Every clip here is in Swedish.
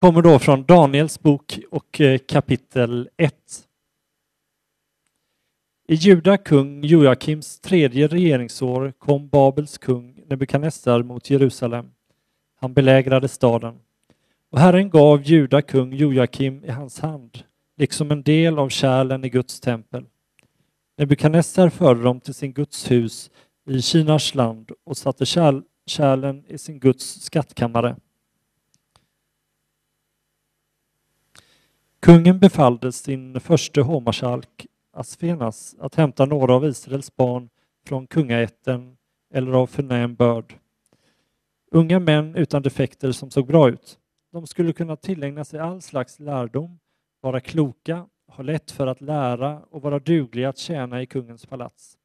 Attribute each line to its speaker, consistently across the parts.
Speaker 1: kommer då från Daniels bok och eh, kapitel 1. I Juda kung Joakims tredje regeringsår kom Babels kung Nebukadnessar mot Jerusalem. Han belägrade staden. Och Herren gav Juda kung Joakim i hans hand, liksom en del av kärlen i Guds tempel. Nebukadnessar förde dem till sin Guds hus i Kinas land och satte kärlen i sin Guds skattkammare. Kungen befallde sin förste hovmarskalk Asfenas att hämta några av Israels barn från kungaätten eller av förnäm börd. Unga män utan defekter som såg bra ut. De skulle kunna tillägna sig all slags lärdom, vara kloka, ha lätt för att lära och vara dugliga att tjäna i kungens palats.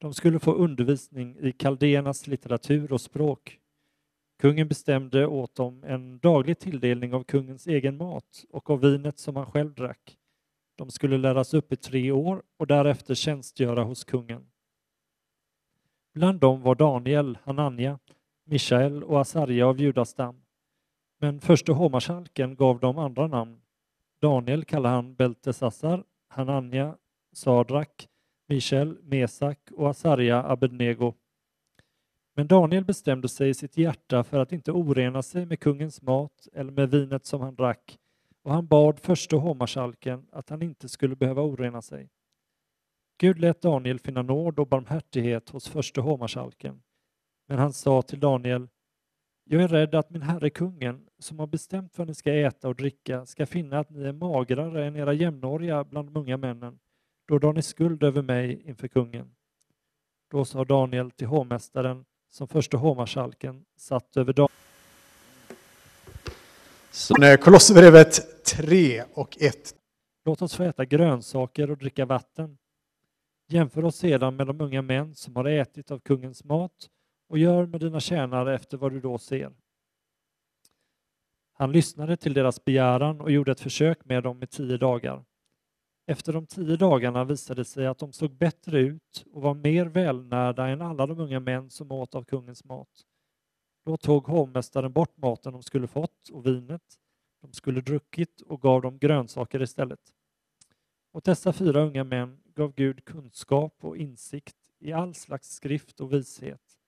Speaker 1: De skulle få undervisning i kaldéernas litteratur och språk. Kungen bestämde åt dem en daglig tilldelning av kungens egen mat och av vinet som han själv drack. De skulle läras upp i tre år och därefter tjänstgöra hos kungen. Bland dem var Daniel, Hananja, Mishael och Asarja av Judastam. Men förste hovmarskalken gav dem andra namn. Daniel kallade han Beltesassar, Hananja, Sadrak, Mishael, Mesak och Asarja Abednego. Men Daniel bestämde sig i sitt hjärta för att inte orena sig med kungens mat eller med vinet som han drack och han bad förste hovmarskalken att han inte skulle behöva orena sig. Gud lät Daniel finna nåd och barmhärtighet hos förste hovmarskalken. Men han sa till Daniel, jag är rädd att min herre kungen, som har bestämt vad ni ska äta och dricka, ska finna att ni är magrare än era jämnåriga bland de unga männen. Då drar ni skuld över mig inför kungen. Då sa Daniel till hovmästaren, som förste hovmarskalken satt över Daniel.
Speaker 2: Kolosserbrevet 3 och 1.
Speaker 1: Låt oss få äta grönsaker och dricka vatten. Jämför oss sedan med de unga män som har ätit av kungens mat och gör med dina tjänare efter vad du då ser. Han lyssnade till deras begäran och gjorde ett försök med dem i tio dagar. Efter de tio dagarna visade det sig att de såg bättre ut och var mer välnärda än alla de unga män som åt av kungens mat. Då tog hovmästaren bort maten de skulle fått och vinet de skulle druckit och gav dem grönsaker istället. Åt dessa fyra unga män gav Gud kunskap och insikt i all slags skrift och vishet.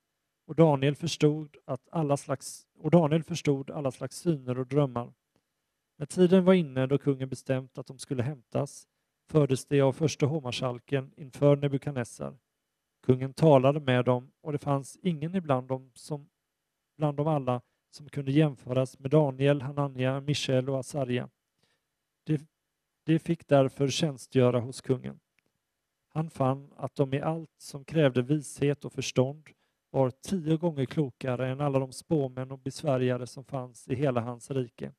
Speaker 1: Och Daniel förstod, att alla slags, och Daniel förstod alla slags syner och drömmar. När tiden var inne då kungen bestämt att de skulle hämtas fördes de av första hovmarskalken inför Nebukadnessar. Kungen talade med dem och det fanns ingen ibland dem som bland dem alla som kunde jämföras med Daniel, Hanania, Michel och Asarja. De, de fick därför tjänstgöra hos kungen. Han fann att de i allt som krävde vishet och förstånd var tio gånger klokare än alla de spåmän och besvärjare som fanns i hela hans rike.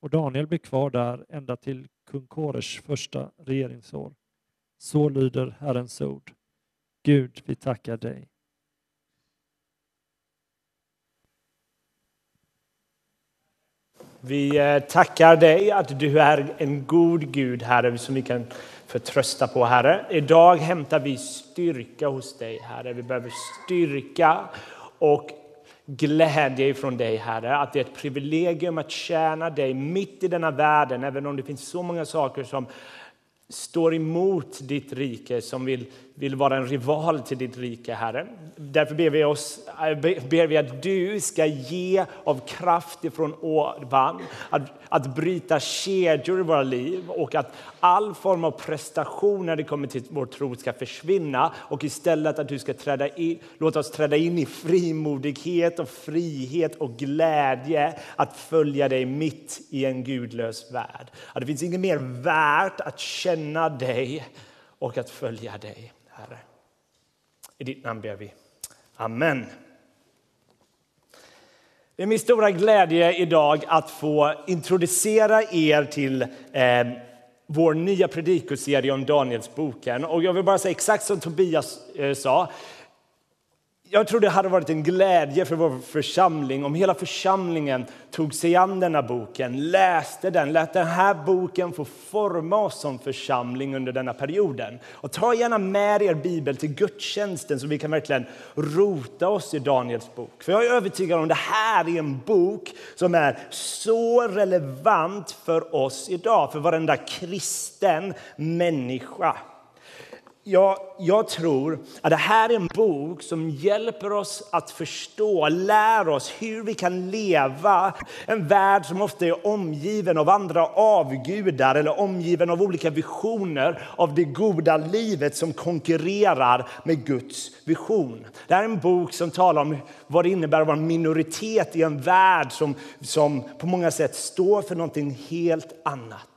Speaker 1: Och Daniel blev kvar där ända till kung Koresh första regeringsår. Så lyder Herrens ord. Gud, vi tackar dig.
Speaker 3: Vi eh, tackar dig att du är en god Gud, Herre, som vi kan förtrösta på, Herre. Idag hämtar vi styrka hos dig, Herre. Vi behöver styrka och glädje ifrån dig, Herre. Att det är ett privilegium att tjäna dig mitt i denna världen, även om det finns så många saker som står emot ditt rike, som vill vill vara en rival till ditt rike, Herre. Därför ber vi, oss, eh, ber vi att du ska ge av kraft ifrån ovan, att, att bryta kedjor i våra liv och att all form av prestation när det kommer till vår tro ska försvinna och istället att du ska träda in, låta oss träda in i frimodighet och frihet och glädje att följa dig mitt i en gudlös värld. Att det finns inget mer värt att känna känna dig och att följa dig. Herre. I ditt namn ber vi. Amen. Det är min stora glädje idag att få introducera er till eh, vår nya predikoserie om Danielsboken. Och jag vill bara säga exakt som Tobias eh, sa jag tror det hade varit en glädje för vår församling om hela församlingen tog sig an denna boken, läste den, lät den här boken få forma oss som församling under denna perioden. Och ta gärna med er bibel till gudstjänsten så vi kan verkligen rota oss i Daniels bok. För jag är övertygad om att det här är en bok som är så relevant för oss idag, för varenda kristen människa. Jag, jag, tror att det här är en bok som hjälper oss att förstå, lär oss hur vi kan leva en värld som ofta är omgiven av andra avgudar eller omgiven av olika visioner av det goda livet som konkurrerar med Guds vision. Det här är en bok som talar om vad det innebär att vara en minoritet i en värld som, som på många sätt står för någonting helt annat.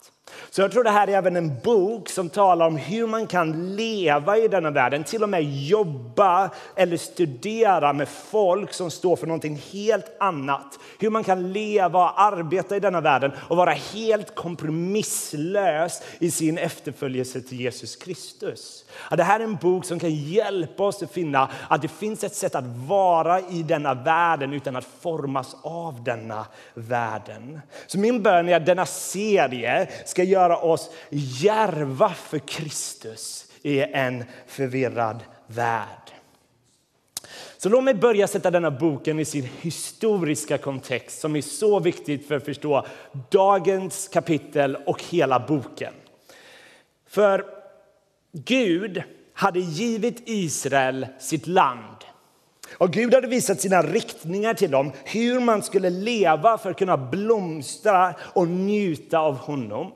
Speaker 3: Så jag tror det här är även en bok som talar om hur man kan leva i denna världen, till och med jobba eller studera med folk som står för någonting helt annat. Hur man kan leva och arbeta i denna världen och vara helt kompromisslös i sin efterföljelse till Jesus Kristus. det här är en bok som kan hjälpa oss att finna att det finns ett sätt att vara i denna världen utan att formas av denna världen. Så min bön är att denna serie ska göra göra oss järva för Kristus i en förvirrad värld. Så låt mig börja sätta denna boken i sin historiska kontext som är så viktigt för att förstå dagens kapitel och hela boken. För Gud hade givit Israel sitt land. Och Gud hade visat sina riktningar till dem, hur man skulle leva för att kunna blomstra och njuta av honom.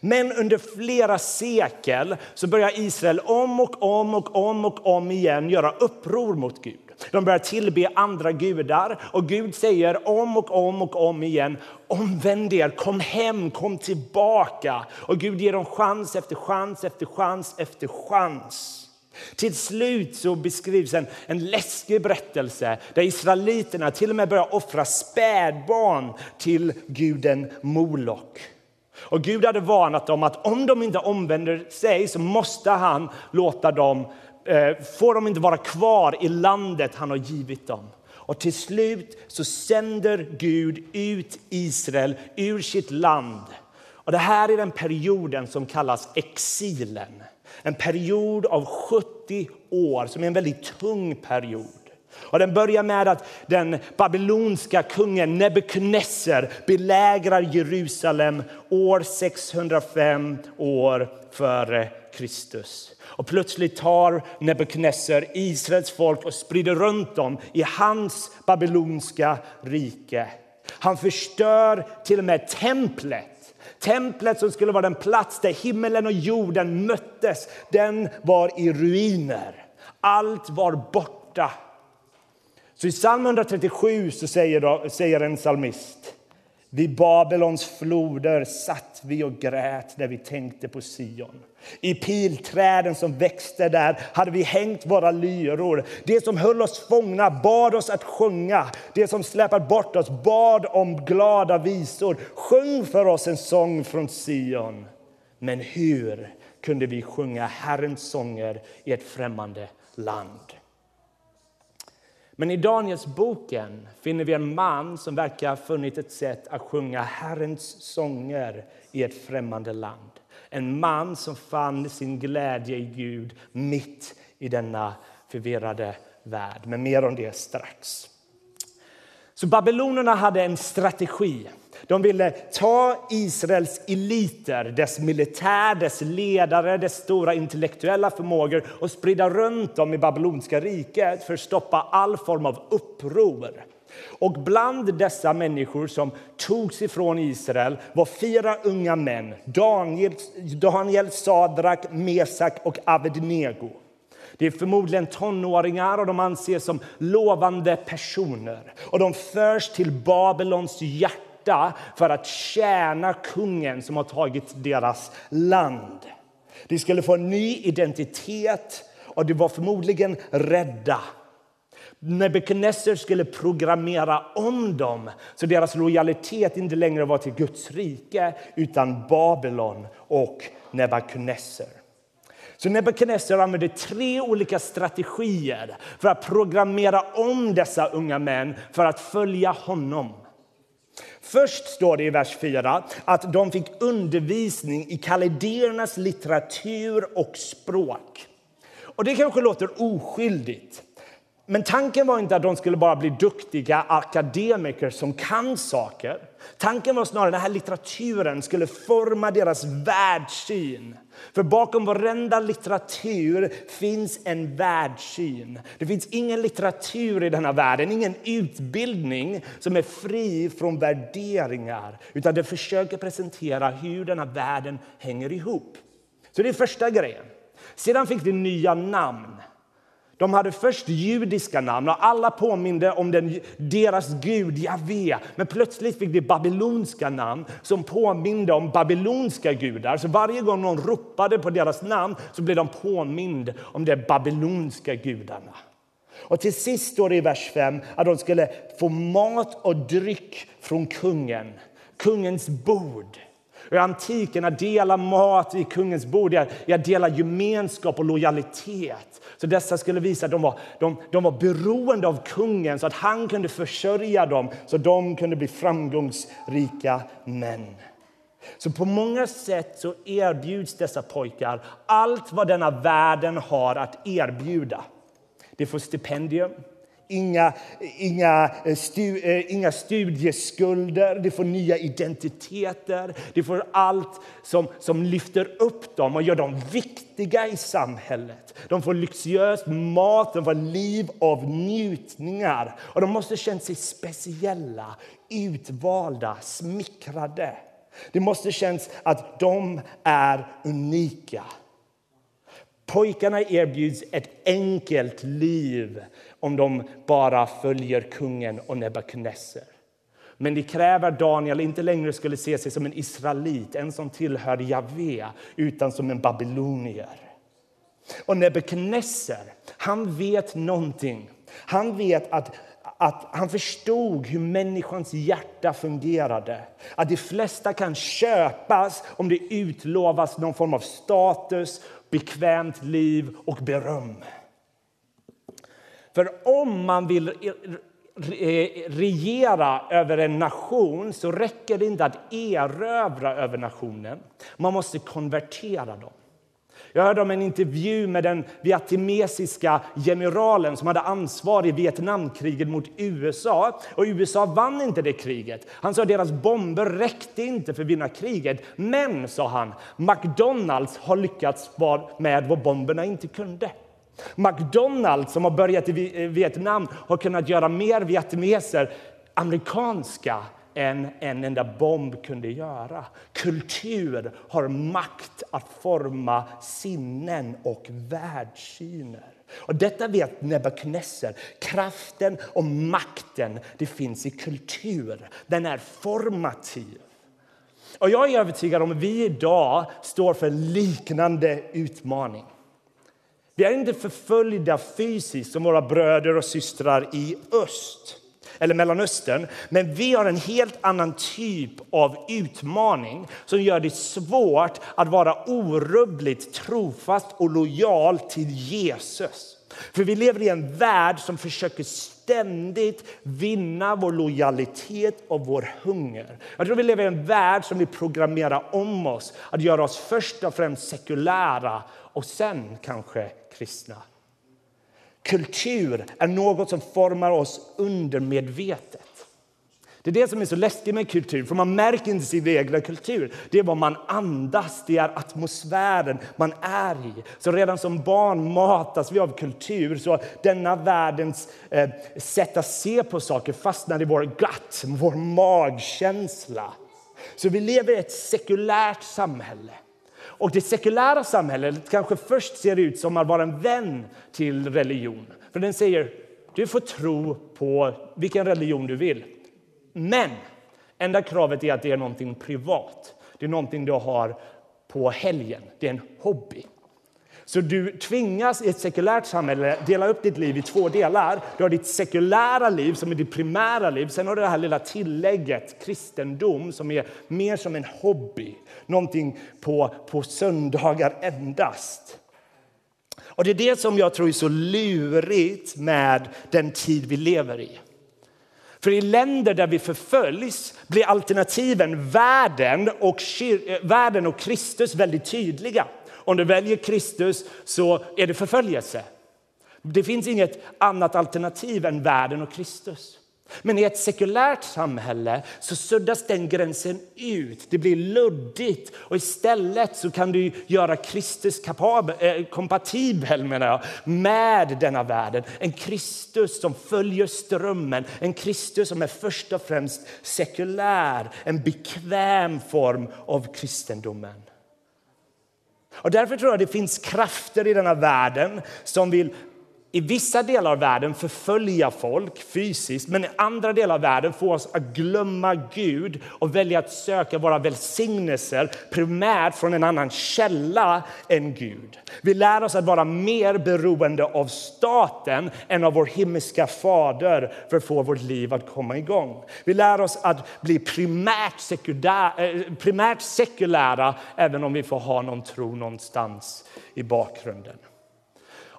Speaker 3: Men under flera sekel så börjar Israel om och om och om och om igen göra uppror mot Gud. De börjar tillbe andra gudar och Gud säger om och om och om igen omvänd er, kom hem, kom tillbaka. Och Gud ger dem chans efter chans efter chans efter chans. Till slut så beskrivs en, en läskig berättelse där israeliterna till och med börjar offra spädbarn till guden Molok. Och Gud hade varnat dem att om de inte omvänder sig så måste han låta dem, eh, får de inte vara kvar i landet han har givit dem. Och till slut så sänder Gud ut Israel ur sitt land. Och det här är den perioden som kallas exilen. En period av 70 år som är en väldigt tung period. Och den börjar med att den babylonska kungen Nebukadnessar belägrar Jerusalem år 605 år före Kristus. Och plötsligt tar Nebukadnessar Israels folk och sprider runt dem i hans babylonska rike. Han förstör till och med templet. Templet som skulle vara den plats där himmelen och jorden möttes, den var i ruiner. Allt var borta. Så i psalm 137 så säger, då, säger en psalmist vid Babylons floder satt vi och grät när vi tänkte på Sion. I pilträden som växte där hade vi hängt våra lyror. Det som höll oss fångna bad oss att sjunga. Det som släpade bort oss bad om glada visor. Sjung för oss en sång från Sion. Men hur kunde vi sjunga Herrens sånger i ett främmande land? Men i Danielsboken finner vi en man som verkar ha funnit ett sätt att sjunga Herrens sånger i ett främmande land. En man som fann sin glädje i Gud mitt i denna förvirrade värld. Men mer om det strax. Så babylonerna hade en strategi. De ville ta Israels eliter, dess militär, dess ledare, dess stora intellektuella förmågor och sprida runt dem i babyloniska riket för att stoppa all form av uppror. Och bland dessa människor som togs ifrån Israel var fyra unga män, Daniel, Daniel Sadrak, Mesak och Abednego. Det är förmodligen tonåringar och de anses som lovande personer. Och de förs till Babylons hjärta för att tjäna kungen som har tagit deras land. De skulle få en ny identitet och de var förmodligen rädda. Nebukadnessar skulle programmera om dem så deras lojalitet inte längre var till Guds rike utan Babylon och Nebukadnessar. Så Nebukadnessar använde tre olika strategier för att programmera om dessa unga män för att följa honom. Först står det i vers 4 att de fick undervisning i kalidernas litteratur och språk. Och Det kanske låter oskyldigt. Men tanken var inte att de skulle bara bli duktiga akademiker som kan saker. Tanken var snarare att den här litteraturen skulle forma deras världssyn. För bakom varenda litteratur finns en världssyn. Det finns ingen litteratur i denna världen, ingen utbildning som är fri från värderingar. Utan det försöker presentera hur denna världen hänger ihop. Så det är första grejen. Sedan fick det nya namn. De hade först judiska namn och alla påminde om den, deras gud Javé. Men plötsligt fick de babylonska namn som påminde om babylonska gudar. Så varje gång någon ropade på deras namn så blev de påmind om de babylonska gudarna. Och till sist står det i vers 5 att de skulle få mat och dryck från kungen, kungens bord. I antiken att dela mat vid kungens bord jag delar gemenskap och lojalitet. Så dessa skulle visa att de var, de, de var beroende av kungen så att han kunde försörja dem så de kunde bli framgångsrika män. Så på många sätt så erbjuds dessa pojkar allt vad denna världen har att erbjuda. De får stipendium, inga, inga, eh, stu, eh, inga studieskulder, de får nya identiteter. De får allt som, som lyfter upp dem och gör dem viktiga i samhället. De får lyxiös mat, de får liv av njutningar. Och de måste känna sig speciella, utvalda, smickrade. Det måste kännas att de är unika. Pojkarna erbjuds ett enkelt liv om de bara följer kungen och Nebukadnessar. Men det kräver att Daniel inte längre skulle se sig som en israelit, en som tillhör Javé, utan som en babylonier. Och Nebukadnessar, han vet någonting. Han vet att, att han förstod hur människans hjärta fungerade. Att de flesta kan köpas om det utlovas någon form av status, bekvämt liv och beröm. För om man vill regera över en nation så räcker det inte att erövra över nationen. Man måste konvertera dem. Jag hörde om en intervju med den vietnamesiska generalen som hade ansvar i Vietnamkriget mot USA. Och USA vann inte det kriget. Han sa att deras bomber räckte inte för att vinna kriget. Men, sa han, McDonalds har lyckats med vad bomberna inte kunde. McDonalds som har börjat i Vietnam har kunnat göra mer vietnameser amerikanska än en enda bomb kunde göra. Kultur har makt att forma sinnen och världssyner. Och detta vet Nebukadnessar. Kraften och makten det finns i kultur. Den är formativ. Och jag är övertygad om att vi idag står för en liknande utmaning. Vi är inte förföljda fysiskt som våra bröder och systrar i öst eller Mellanöstern. Men vi har en helt annan typ av utmaning som gör det svårt att vara orubbligt trofast och lojal till Jesus. För vi lever i en värld som försöker ständigt vinna vår lojalitet och vår hunger. Jag tror vi lever i en värld som vill programmera om oss att göra oss först och främst sekulära och sen kanske kristna. Kultur är något som formar oss undermedvetet. Det är det som är så läskigt med kultur, för man märker inte sin egen kultur. Det är vad man andas, det är atmosfären man är i. Så redan som barn matas vi av kultur, så denna världens eh, sätt att se på saker fastnar i vår gut, vår magkänsla. Så vi lever i ett sekulärt samhälle. Och det sekulära samhället kanske först ser ut som att vara en vän till religion. För den säger du får tro på vilken religion du vill. Men enda kravet är att det är någonting privat. Det är någonting du har på helgen. Det är en hobby. Så du tvingas i ett sekulärt samhälle dela upp ditt liv i två delar. Du har ditt sekulära liv som är ditt primära liv. Sen har du det här lilla tillägget kristendom som är mer som en hobby. Någonting på, på söndagar endast. Och det är det som jag tror är så lurigt med den tid vi lever i. För i länder där vi förföljs blir alternativen världen och, eh, världen och Kristus väldigt tydliga. Om du väljer Kristus så är det förföljelse. Det finns inget annat alternativ än världen och Kristus. Men i ett sekulärt samhälle så suddas den gränsen ut. Det blir luddigt och istället så kan du göra Kristus kapabel, eh, kompatibel menar jag, med denna världen. En Kristus som följer strömmen, en Kristus som är först och främst sekulär, en bekväm form av kristendomen. Och därför tror jag det finns krafter i denna världen som vill i vissa delar av världen förfölja folk fysiskt men i andra delar av världen få oss att glömma Gud och välja att söka våra välsignelser primärt från en annan källa än Gud. Vi lär oss att vara mer beroende av staten än av vår himmelska fader för att få vårt liv att komma igång. Vi lär oss att bli primärt, sekundär, eh, primärt sekulära även om vi får ha någon tro någonstans i bakgrunden.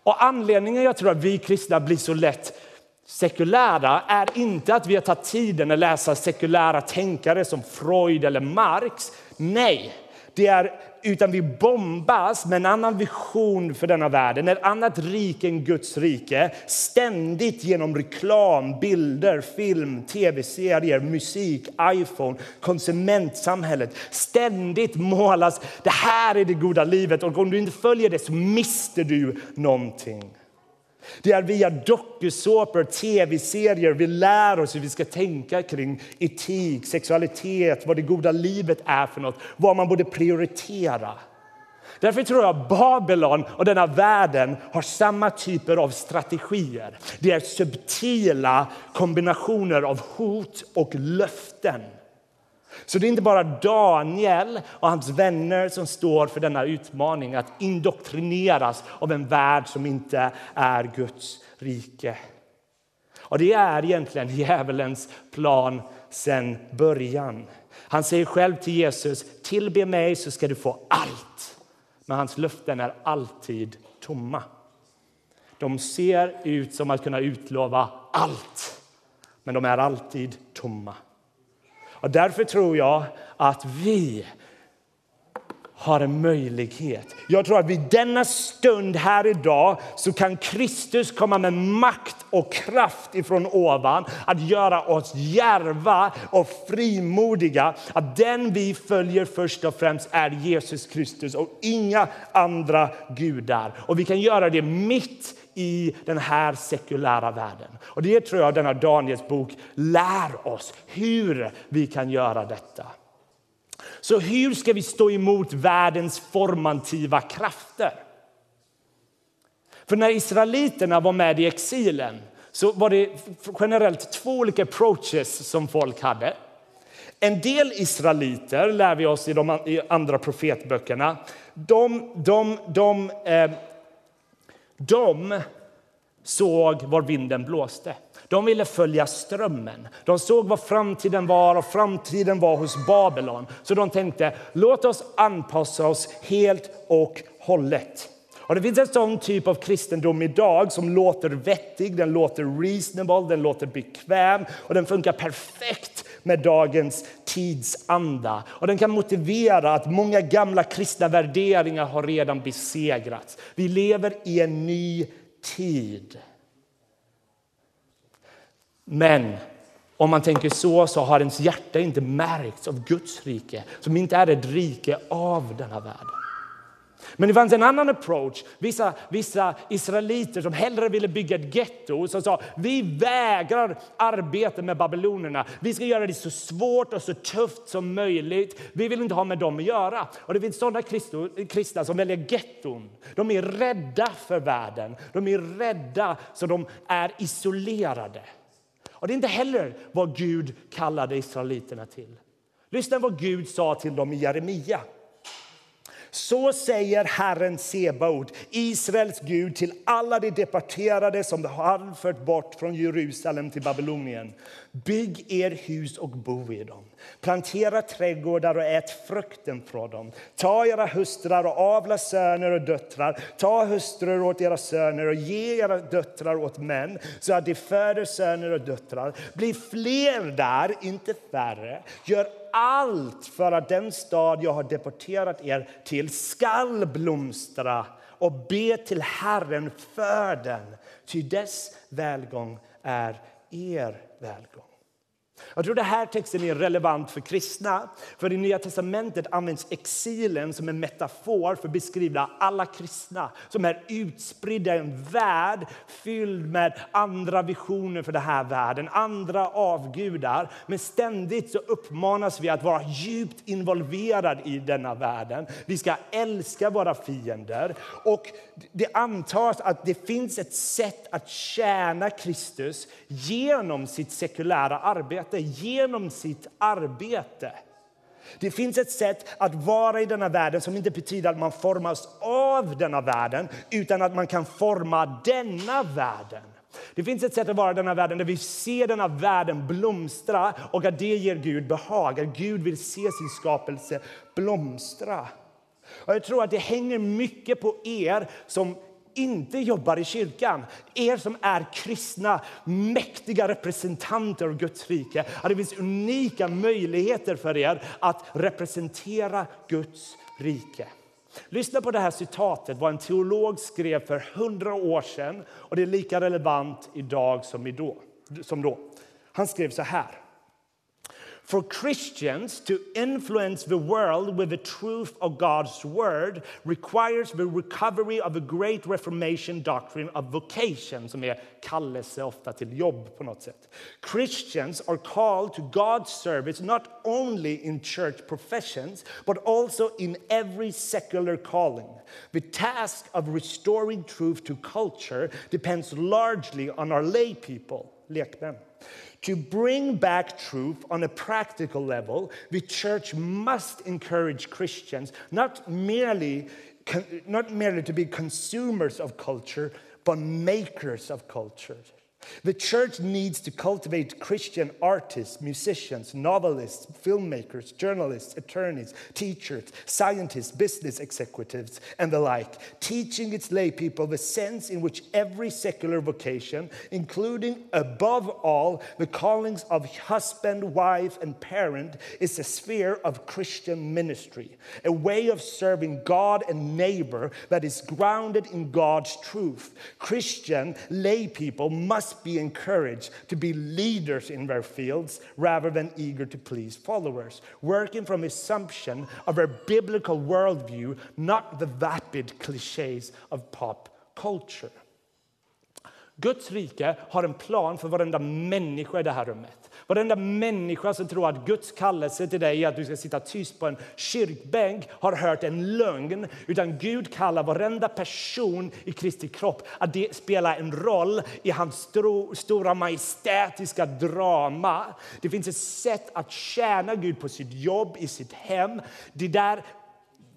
Speaker 3: Och anledningen jag tror att vi kristna blir så lätt sekulära är inte att vi har tagit tiden att läsa sekulära tänkare som Freud eller Marx. Nej, det är, utan vi bombas med en annan vision för denna världen, ett annat rike än Guds rike. Ständigt genom reklam, bilder, film, tv-serier, musik, Iphone, konsumentsamhället. Ständigt målas det här är det goda livet och om du inte följer det så mister du någonting. Det är via dokusåpor, tv-serier vi lär oss hur vi ska tänka kring etik, sexualitet, vad det goda livet är för något, vad man borde prioritera. Därför tror jag Babylon och denna världen har samma typer av strategier. Det är subtila kombinationer av hot och löften. Så det är inte bara Daniel och hans vänner som står för denna utmaning att indoktrineras av en värld som inte är Guds rike. Och det är egentligen djävulens plan sen början. Han säger själv till Jesus, tillbe mig så ska du få allt. Men hans löften är alltid tomma. De ser ut som att kunna utlova allt, men de är alltid tomma. Och därför tror jag att vi har en möjlighet. Jag tror att vid denna stund här idag så kan Kristus komma med makt och kraft ifrån ovan att göra oss järva och frimodiga. Att den vi följer först och främst är Jesus Kristus och inga andra gudar. Och vi kan göra det mitt i den här sekulära världen. Och Det tror jag denna Daniels bok lär oss, hur vi kan göra detta. Så hur ska vi stå emot världens formativa krafter? För när israeliterna var med i exilen så var det generellt två olika approaches som folk hade. En del israeliter, lär vi oss i de andra profetböckerna, de, de, de eh, de såg var vinden blåste. De ville följa strömmen. De såg vad framtiden var och framtiden var hos Babylon. Så de tänkte, låt oss anpassa oss helt och hållet. Och det finns en sån typ av kristendom idag som låter vettig, den låter reasonable, den låter bekväm och den funkar perfekt med dagens tidsanda. Och den kan motivera att många gamla kristna värderingar har redan besegrats. Vi lever i en ny tid. Men om man tänker så, så har ens hjärta inte märkts av Guds rike som inte är ett rike av denna värld. Men det fanns en annan approach. Vissa, vissa israeliter som hellre ville bygga ett getto som sa vi vägrar arbeta med babylonerna. Vi ska göra det så svårt och så tufft som möjligt. Vi vill inte ha med dem att göra. Och det finns sådana kristna som väljer getton. De är rädda för världen. De är rädda så de är isolerade. Och det är inte heller vad Gud kallade israeliterna till. Lyssna vad Gud sa till dem i Jeremia. Så säger Herren Sebaot, Israels Gud, till alla de deporterade som de har fört bort från Jerusalem till Babylonien. Bygg er hus och bo i dem. Plantera trädgårdar och ät frukten från dem. Ta era hustrur och avla söner och döttrar. Ta hustrur åt era söner och ge era döttrar åt män så att de föder söner och döttrar. Bli fler där, inte färre. Gör allt för att den stad jag har deporterat er till skall blomstra och be till Herren för den, ty dess välgång är er välgång. Jag tror det här texten är relevant för kristna. För i Nya testamentet används exilen som en metafor för att beskriva alla kristna som är utspridda i en värld fylld med andra visioner för den här världen, andra avgudar. Men ständigt så uppmanas vi att vara djupt involverade i denna världen. Vi ska älska våra fiender och det antas att det finns ett sätt att tjäna Kristus genom sitt sekulära arbete arbete genom sitt arbete. Det finns ett sätt att vara i denna världen som inte betyder att man formas av denna världen utan att man kan forma denna världen. Det finns ett sätt att vara i denna världen där vi ser denna världen blomstra och att det ger Gud behag. Att Gud vill se sin skapelse blomstra. Och jag tror att det hänger mycket på er som inte jobbar i kyrkan, er som är kristna, mäktiga representanter av Guds rike, att det finns unika möjligheter för er att representera Guds rike. Lyssna på det här citatet, vad en teolog skrev för hundra år sedan och det är lika relevant idag som då. Han skrev så här. For Christians to influence the world with the truth of God's word requires the recovery of a great reformation doctrine of vocation, som är kallelse ofta till jobb på något sätt. Christians are called to God's service not only in church professions but also in every secular calling. The task of restoring truth to culture depends largely on our lay people, lekmän. To bring back truth on a practical level, the church must encourage Christians not merely, not merely to be consumers of culture, but makers of culture. The church needs to cultivate Christian artists, musicians, novelists, filmmakers, journalists, attorneys, teachers, scientists, business executives, and the like, teaching its lay people the sense in which every secular vocation, including above all the callings of husband, wife, and parent, is a sphere of Christian ministry, a way of serving God and neighbor that is grounded in God's truth. Christian lay people must must be encouraged to be leaders in their fields rather than eager to please followers, working from assumption of a biblical worldview, not the vapid cliches of pop culture. Guds rike har en plan för varenda människa i det här rummet. Varenda människa som tror att Guds kallelse till dig är att du ska sitta tyst på en kyrkbänk har hört en lögn. Utan Gud kallar varenda person i Kristi kropp att det spelar en roll i hans stora majestätiska drama. Det finns ett sätt att tjäna Gud på sitt jobb, i sitt hem. Det där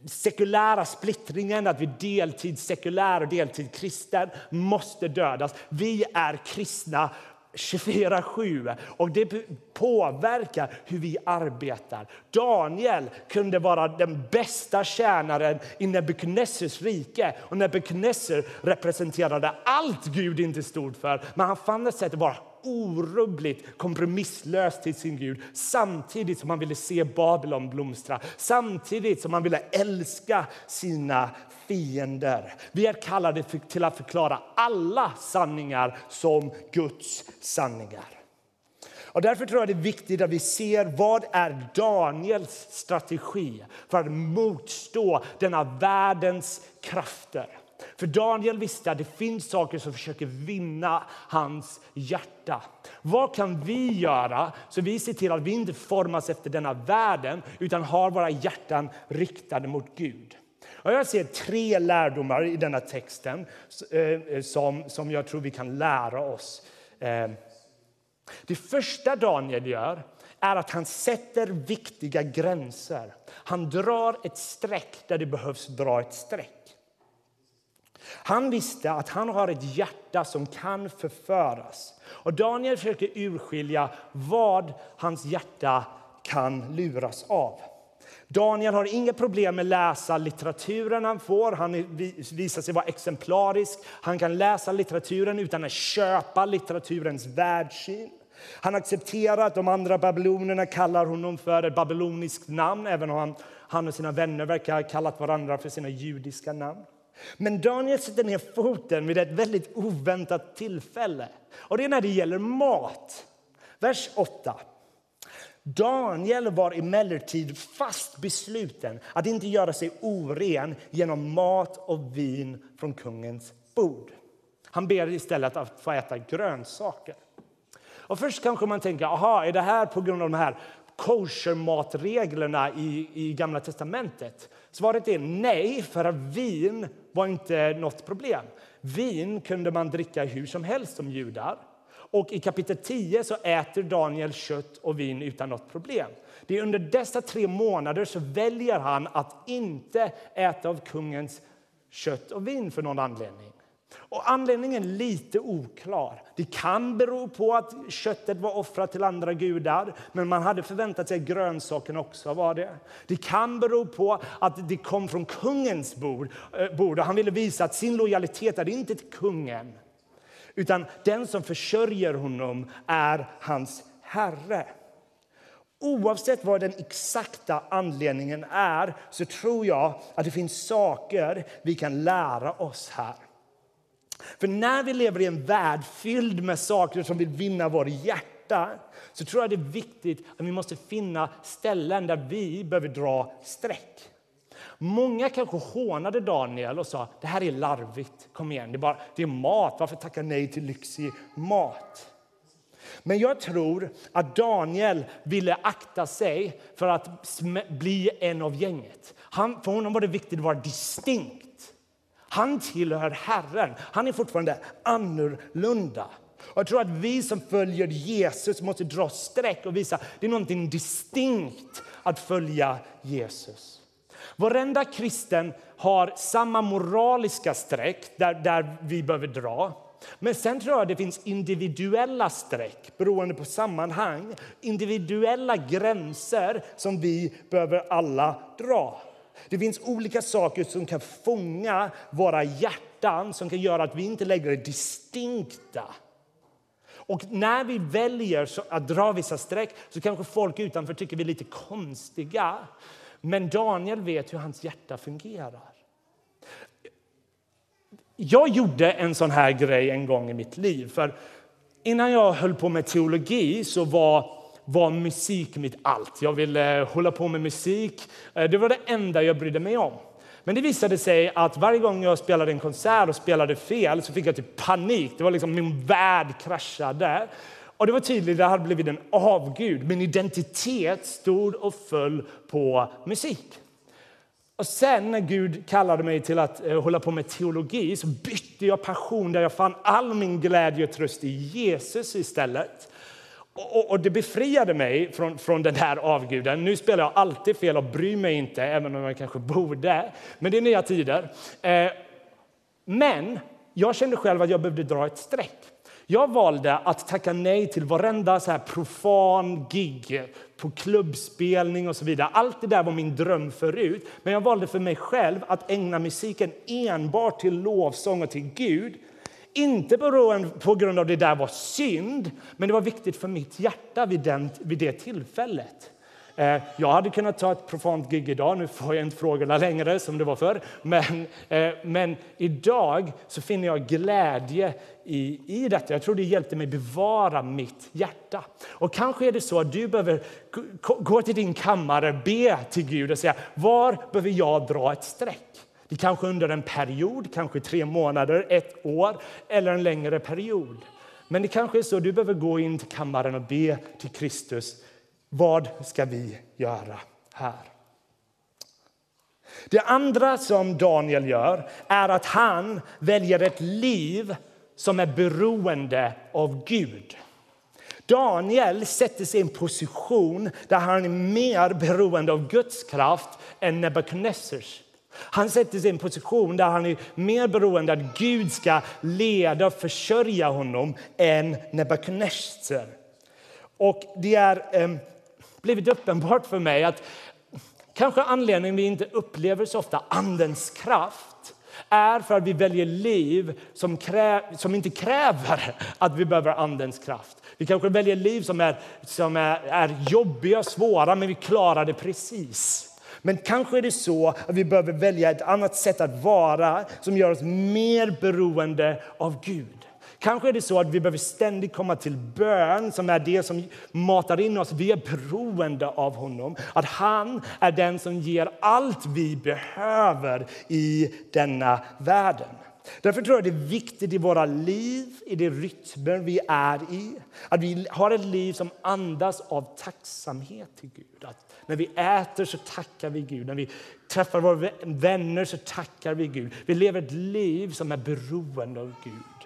Speaker 3: sekulära splittringen, att vi deltid sekulär och deltid kristen, måste dödas. Vi är kristna 24-7 och det påverkar hur vi arbetar. Daniel kunde vara den bästa tjänaren i Nebukadnessars rike och Nebukadnessar representerade allt Gud inte stod för. Men han fann ett sätt att vara orubbligt kompromisslös till sin Gud samtidigt som han ville se Babylon blomstra, samtidigt som han ville älska sina fiender. Vi är kallade till att förklara alla sanningar som Guds sanningar. Och därför tror jag det är viktigt att vi ser vad är Daniels strategi för att motstå denna världens krafter. För Daniel visste att det finns saker som försöker vinna hans hjärta. Vad kan vi göra så vi ser till att vi inte formas efter denna världen utan har våra hjärtan riktade mot Gud? Jag ser tre lärdomar i denna texten eh, eh, som, som jag tror vi kan lära oss. Ehm, det första Daniel gör är att han sätter viktiga gränser. Han drar ett streck där det behövs dra ett streck. Han visste att han har ett hjärta som kan förföras. Och Daniel försöker urskilja vad hans hjärta kan luras av. Daniel har inga problem med att läsa litteraturen han får. Han visar sig vara exemplarisk. Han kan läsa litteraturen utan att köpa litteraturens världssyn. Han accepterar att de andra babylonerna kallar honom för ett babyloniskt namn även om han, han och sina vänner verkar ha kallat varandra för sina judiska namn. Men Daniel sätter ner foten vid ett väldigt oväntat tillfälle. Och det är när det gäller mat. Vers 8. Daniel var emellertid fast besluten att inte göra sig oren genom mat och vin från kungens bord. Han ber istället att få äta grönsaker. Och först kanske man tänker, aha, är det här på grund av de här koshermatreglerna i, i Gamla testamentet? Svaret är nej, för att vin var inte något problem. Vin kunde man dricka hur som helst som judar. Och I kapitel 10 så äter Daniel kött och vin utan något problem. Det är under dessa tre månader så väljer han att inte äta av kungens kött och vin för någon anledning. Och anledningen är lite oklar. Det kan bero på att köttet var offrat till andra gudar, men man hade förväntat sig att grönsakerna också var det. Det kan bero på att det kom från kungens bord, eh, bord och han ville visa att sin lojalitet är inte till kungen, utan den som försörjer honom är hans herre. Oavsett vad den exakta anledningen är så tror jag att det finns saker vi kan lära oss här. För när vi lever i en värld fylld med saker som vill vinna vår hjärta så tror jag det är viktigt att vi måste finna ställen där vi behöver dra streck. Många kanske hånade Daniel och sa det här är larvigt. Kom igen, det är, bara, det är mat. Varför tacka nej till lyxig mat? Men jag tror att Daniel ville akta sig för att bli en av gänget. Han, för honom var det viktigt att vara distinkt. Han tillhör Herren. Han är fortfarande annorlunda. Och jag tror att vi som följer Jesus måste dra streck och visa att det är någonting distinkt att följa Jesus. Varenda kristen har samma moraliska streck där, där vi behöver dra. Men sen tror jag det finns individuella streck beroende på sammanhang. Individuella gränser som vi behöver alla dra. Det finns olika saker som kan fånga våra hjärtan som kan göra att vi inte längre är distinkta. Och när vi väljer att dra vissa streck så kanske folk utanför tycker vi är lite konstiga. Men Daniel vet hur hans hjärta fungerar. Jag gjorde en sån här grej en gång i mitt liv. För Innan jag höll på med teologi så var var musik mitt allt. Jag ville eh, hålla på med musik. Eh, det var det enda jag brydde mig om. Men det visade sig att varje gång jag spelade en konsert och spelade fel så fick jag typ panik. Det var liksom min värld kraschade. Och det var tydligt att hade blivit en avgud. Min identitet stod och föll på musik. Och sen när Gud kallade mig till att eh, hålla på med teologi så bytte jag passion där jag fann all min glädje och tröst i Jesus istället. Och, och, det befriade mig från, från den här avguden. Nu spelar jag alltid fel och bryr mig inte, även om jag kanske borde. Men det är nya tider. Eh, men jag kände själv att jag behövde dra ett streck. Jag valde att tacka nej till varenda så här profan gig på klubbspelning och så vidare. Allt det där var min dröm förut. Men jag valde för mig själv att ägna musiken enbart till lovsång och till Gud. Inte på grund av det där var synd, men det var viktigt för mitt hjärta vid, den, vid det tillfället. Eh, jag hade kunnat ta ett profant gig idag, nu får jag inte frågorna längre som det var förr. Men, eh, men idag så finner jag glädje i, i detta. Jag tror det hjälpte mig bevara mitt hjärta. Och kanske är det så att du behöver gå till din kammare, be till Gud och säga var behöver jag dra ett streck? Det kanske under en period, kanske tre månader, ett år eller en längre period. Men det kanske är så att du behöver gå in till kammaren och be till Kristus. Vad ska vi göra här? Det andra som Daniel gör är att han väljer ett liv som är beroende av Gud. Daniel sätter sig i en position där han är mer beroende av Guds kraft än Nebukadnessars. Han sätter sig i en position där han är mer beroende av att Gud ska leda och försörja honom än Nebukadnessar. Och det är eh, blivit uppenbart för mig att kanske anledningen vi inte upplever så ofta Andens kraft är för att vi väljer liv som, krä, som inte kräver att vi behöver Andens kraft. Vi kanske väljer liv som är, som är, är jobbiga och svåra, men vi klarar det precis. Men kanske är det så att vi behöver välja ett annat sätt att vara som gör oss mer beroende av Gud. Kanske är det så att vi behöver ständigt komma till bön som är det som matar in oss. Vi är beroende av honom. Att han är den som ger allt vi behöver i denna världen. Därför tror jag det är viktigt i våra liv, i de rytmer vi är i, att vi har ett liv som andas av tacksamhet till Gud. Att när vi äter så tackar vi Gud, när vi träffar våra vänner så tackar vi Gud. Vi lever ett liv som är beroende av Gud.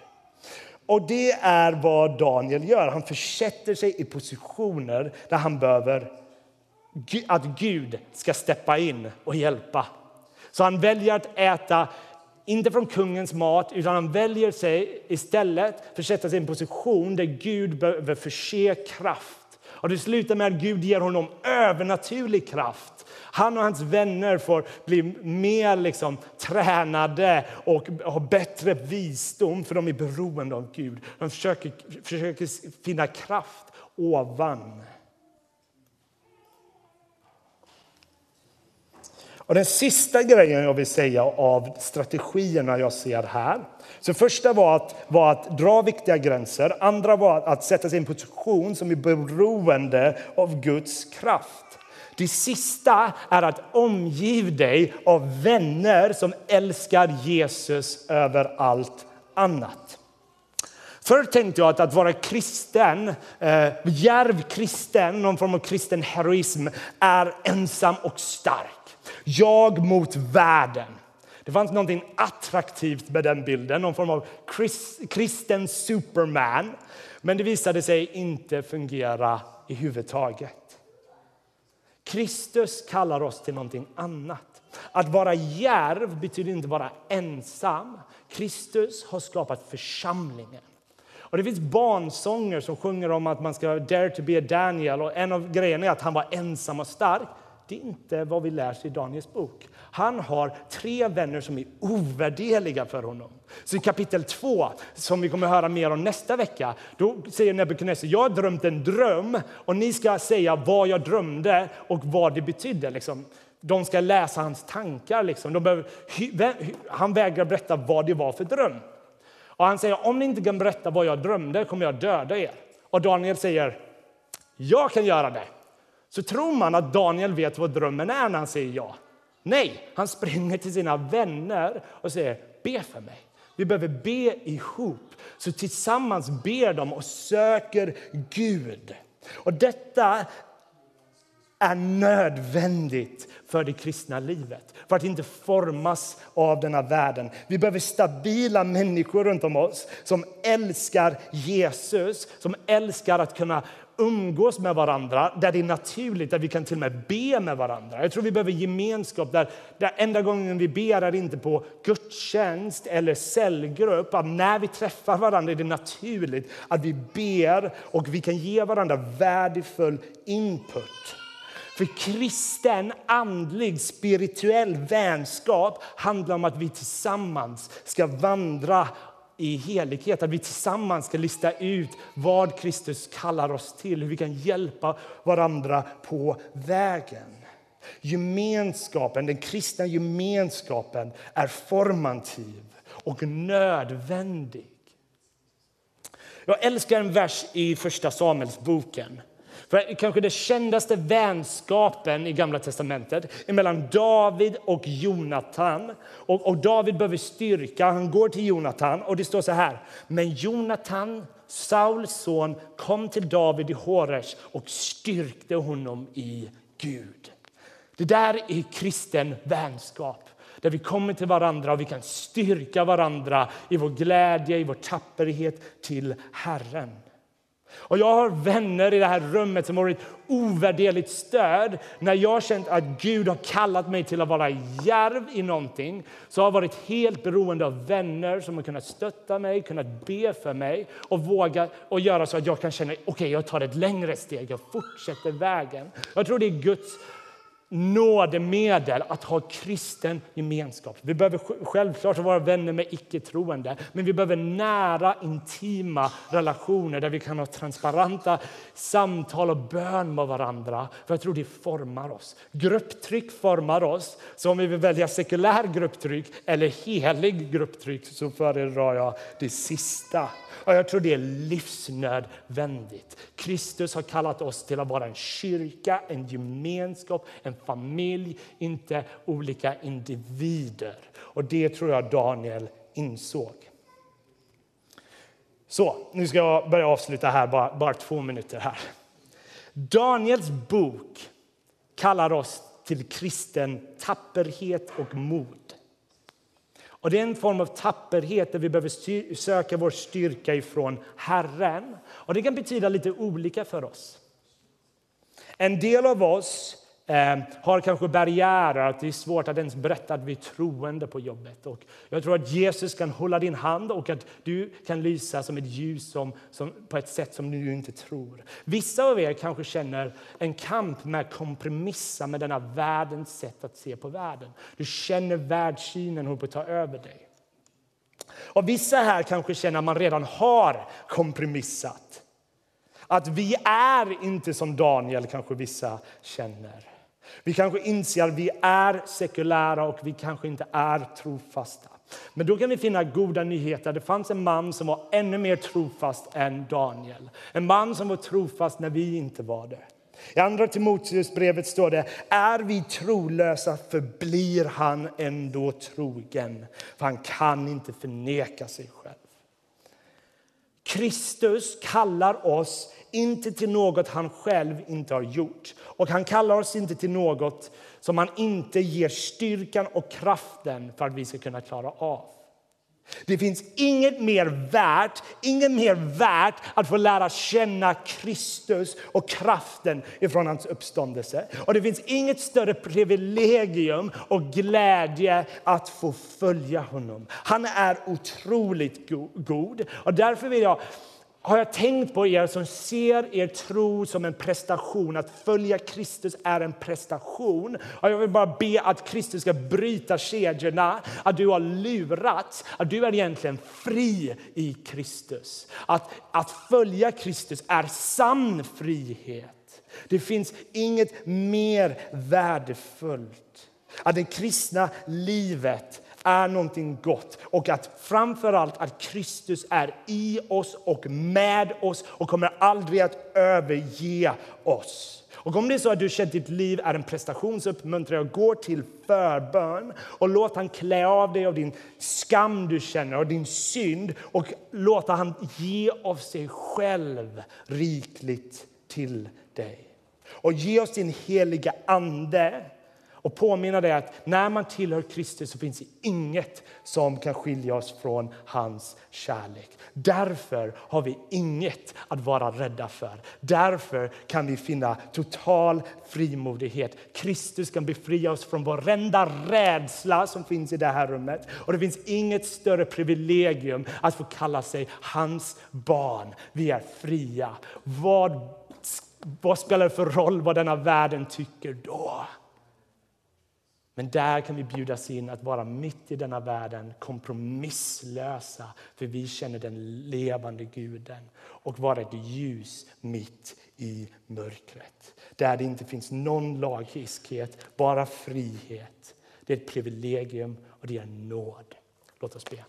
Speaker 3: Och det är vad Daniel gör. Han försätter sig i positioner där han behöver att Gud ska steppa in och hjälpa. Så han väljer att äta inte från kungens mat, utan han väljer sig istället försätta sig i en position där Gud behöver förse kraft. Och det slutar med att Gud ger honom övernaturlig kraft. Han och hans vänner får bli mer liksom, tränade och ha bättre visdom för de är beroende av Gud. De försöker, försöker finna kraft ovan. Och den sista grejen jag vill säga av strategierna jag ser här. Så första var att, var att dra viktiga gränser. Andra var att sätta sig i en position som är beroende av Guds kraft. Det sista är att omgiv dig av vänner som älskar Jesus över allt annat. Förr tänkte jag att att vara kristen, eh, djärv kristen, någon form av kristen heroism, är ensam och stark. Jag mot världen. Det fanns något attraktivt med den bilden, någon form av kristen superman. Men det visade sig inte fungera i huvud taget. Kristus kallar oss till någonting annat. Att vara järv betyder inte vara ensam. Kristus har skapat församlingen. Och det finns barnsånger som sjunger om att man ska dare to be a Daniel. Och en av grejerna är att han var ensam och stark. Det är inte vad vi lär sig i Daniels bok. Han har tre vänner som är ovärdeliga för honom. Så i kapitel 2, som vi kommer att höra mer om nästa vecka, då säger Nebukadnessar, jag har drömt en dröm och ni ska säga vad jag drömde och vad det betydde. Liksom. De ska läsa hans tankar. Liksom. De behöver, han vägrar berätta vad det var för dröm. Och han säger, om ni inte kan berätta vad jag drömde kommer jag döda er. Och Daniel säger, jag kan göra det så tror man att Daniel vet vad drömmen är när han säger ja. Nej, han springer till sina vänner och säger be för mig. Vi behöver be ihop. Så tillsammans ber de och söker Gud. Och detta är nödvändigt för det kristna livet, för att inte formas av denna världen. Vi behöver stabila människor runt om oss som älskar Jesus, som älskar att kunna umgås med varandra, där det är naturligt, där vi kan till och med be med varandra. Jag tror vi behöver gemenskap där, där enda gången vi ber är inte på gudstjänst eller cellgrupp. Att när vi träffar varandra är det naturligt att vi ber och vi kan ge varandra värdefull input. För kristen, andlig, spirituell vänskap handlar om att vi tillsammans ska vandra i helighet, att vi tillsammans ska lista ut vad Kristus kallar oss till, hur vi kan hjälpa varandra på vägen. Gemenskapen, den kristna gemenskapen är formativ och nödvändig. Jag älskar en vers i Första Samuelsboken för kanske den kändaste vänskapen i Gamla testamentet är mellan David och Jonatan. Och, och, David behöver styrka. Han går till Jonatan och det står så här. Men Jonatan, Sauls son, kom till David i Horesh och styrkte honom i Gud. Det där är kristen vänskap där vi kommer till varandra och vi kan styrka varandra i vår glädje, i vår tapperhet till Herren. Och jag har vänner i det här rummet som har varit ovärderligt stöd. När jag har känt att Gud har kallat mig till att vara järv i någonting så har jag varit helt beroende av vänner som har kunnat stötta mig, kunnat be för mig och våga och göra så att jag kan känna okej, okay, jag tar ett längre steg, jag fortsätter vägen. Jag tror det är Guds nådemedel att ha kristen gemenskap. Vi behöver självklart vara vänner med icke-troende, men vi behöver nära, intima relationer där vi kan ha transparenta samtal och bön med varandra. För jag tror det formar oss. Grupptryck formar oss. Så om vi vill välja sekulär grupptryck eller helig grupptryck så föredrar jag det sista. Och jag tror det är livsnödvändigt. Kristus har kallat oss till att vara en kyrka, en gemenskap, en familj, inte olika individer. Och det tror jag Daniel insåg. Så, nu ska jag börja avsluta här, bara, bara två minuter här. Daniels bok kallar oss till kristen tapperhet och mod. Och det är en form av tapperhet där vi behöver söka vår styrka ifrån Herren. Och det kan betyda lite olika för oss. En del av oss eh, har kanske barriärer, att det är svårt att ens berätta att vi är troende på jobbet. Och jag tror att Jesus kan hålla din hand och att du kan lysa som ett ljus som, som, på ett sätt som du inte tror. Vissa av er kanske känner en kamp med att kompromissa med denna världens sätt att se på världen. Du känner världssynen håller på att ta över dig. Och vissa här kanske känner att man redan har kompromissat. Att vi är inte som Daniel, kanske vissa känner. Vi kanske inser att vi är sekulära och vi kanske inte är trofasta. Men då kan vi finna goda nyheter. Det fanns en man som var ännu mer trofast än Daniel. En man som var trofast när vi inte var det. I Andra Timoteusbrevet står det är vi trolösa förblir han ändå trogen, för han kan inte förneka sig själv. Kristus kallar oss inte till något han själv inte har gjort. Och han kallar oss inte till något som han inte ger styrkan och kraften för att vi ska kunna klara av. Det finns inget mer värt, inget mer värt att få lära känna Kristus och kraften ifrån hans uppståndelse. Och det finns inget större privilegium och glädje att få följa honom. Han är otroligt god. Och därför vill jag har jag tänkt på er som ser er tro som en prestation. Att följa Kristus är en prestation. Och jag vill bara be att Kristus ska bryta kedjorna. Att du har lurats. Att du är egentligen fri i Kristus. Att, att följa Kristus är sann frihet. Det finns inget mer värdefullt. Att det kristna livet är någonting gott och att framförallt att Kristus är i oss och med oss och kommer aldrig att överge oss. Och om det är så att du känner att ditt liv är en prestation så uppmuntrar jag gå till förbön och låt han klä av dig av din skam du känner och din synd och låta han ge av sig själv rikligt till dig. Och ge oss din heliga ande och påminna dig att när man tillhör Kristus så finns det inget som kan skilja oss från hans kärlek. Därför har vi inget att vara rädda för. Därför kan vi finna total frimodighet. Kristus kan befria oss från varenda rädsla som finns i det här rummet. Och det finns inget större privilegium att få kalla sig hans barn. Vi är fria. Vad, vad spelar det för roll vad denna världen tycker då? Men där kan vi bjudas in att vara mitt i denna världen kompromisslösa för vi känner den levande guden och vara ett ljus mitt i mörkret. Där det inte finns någon lagiskhet, bara frihet. Det är ett privilegium och det är nåd. Låt oss be.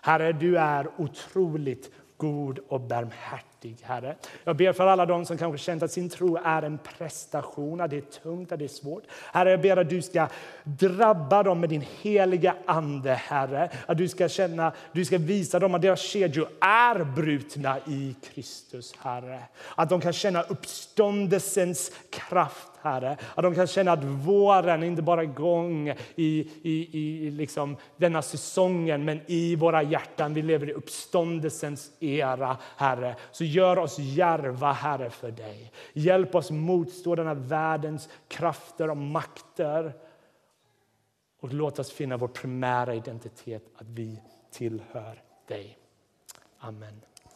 Speaker 3: Herre, du är otroligt god och barmhärtig, Herre. Jag ber för alla de som kanske känt att sin tro är en prestation, att det är tungt, att det är svårt. Herre, jag ber att du ska drabba dem med din heliga ande, Herre. Att du ska känna, du ska visa dem att deras kedjor är brutna i Kristus, Herre. Att de kan känna uppståndelsens kraft, Herre. Att de kan känna att våren inte bara är igång i, i, i liksom denna säsongen, men i våra hjärtan. Vi lever i uppståndelsens era, Herre. Så Gör oss järva, Herre, för dig. Hjälp oss motstå denna världens krafter och makter. Och låt oss finna vår primära identitet, att vi tillhör dig. Amen.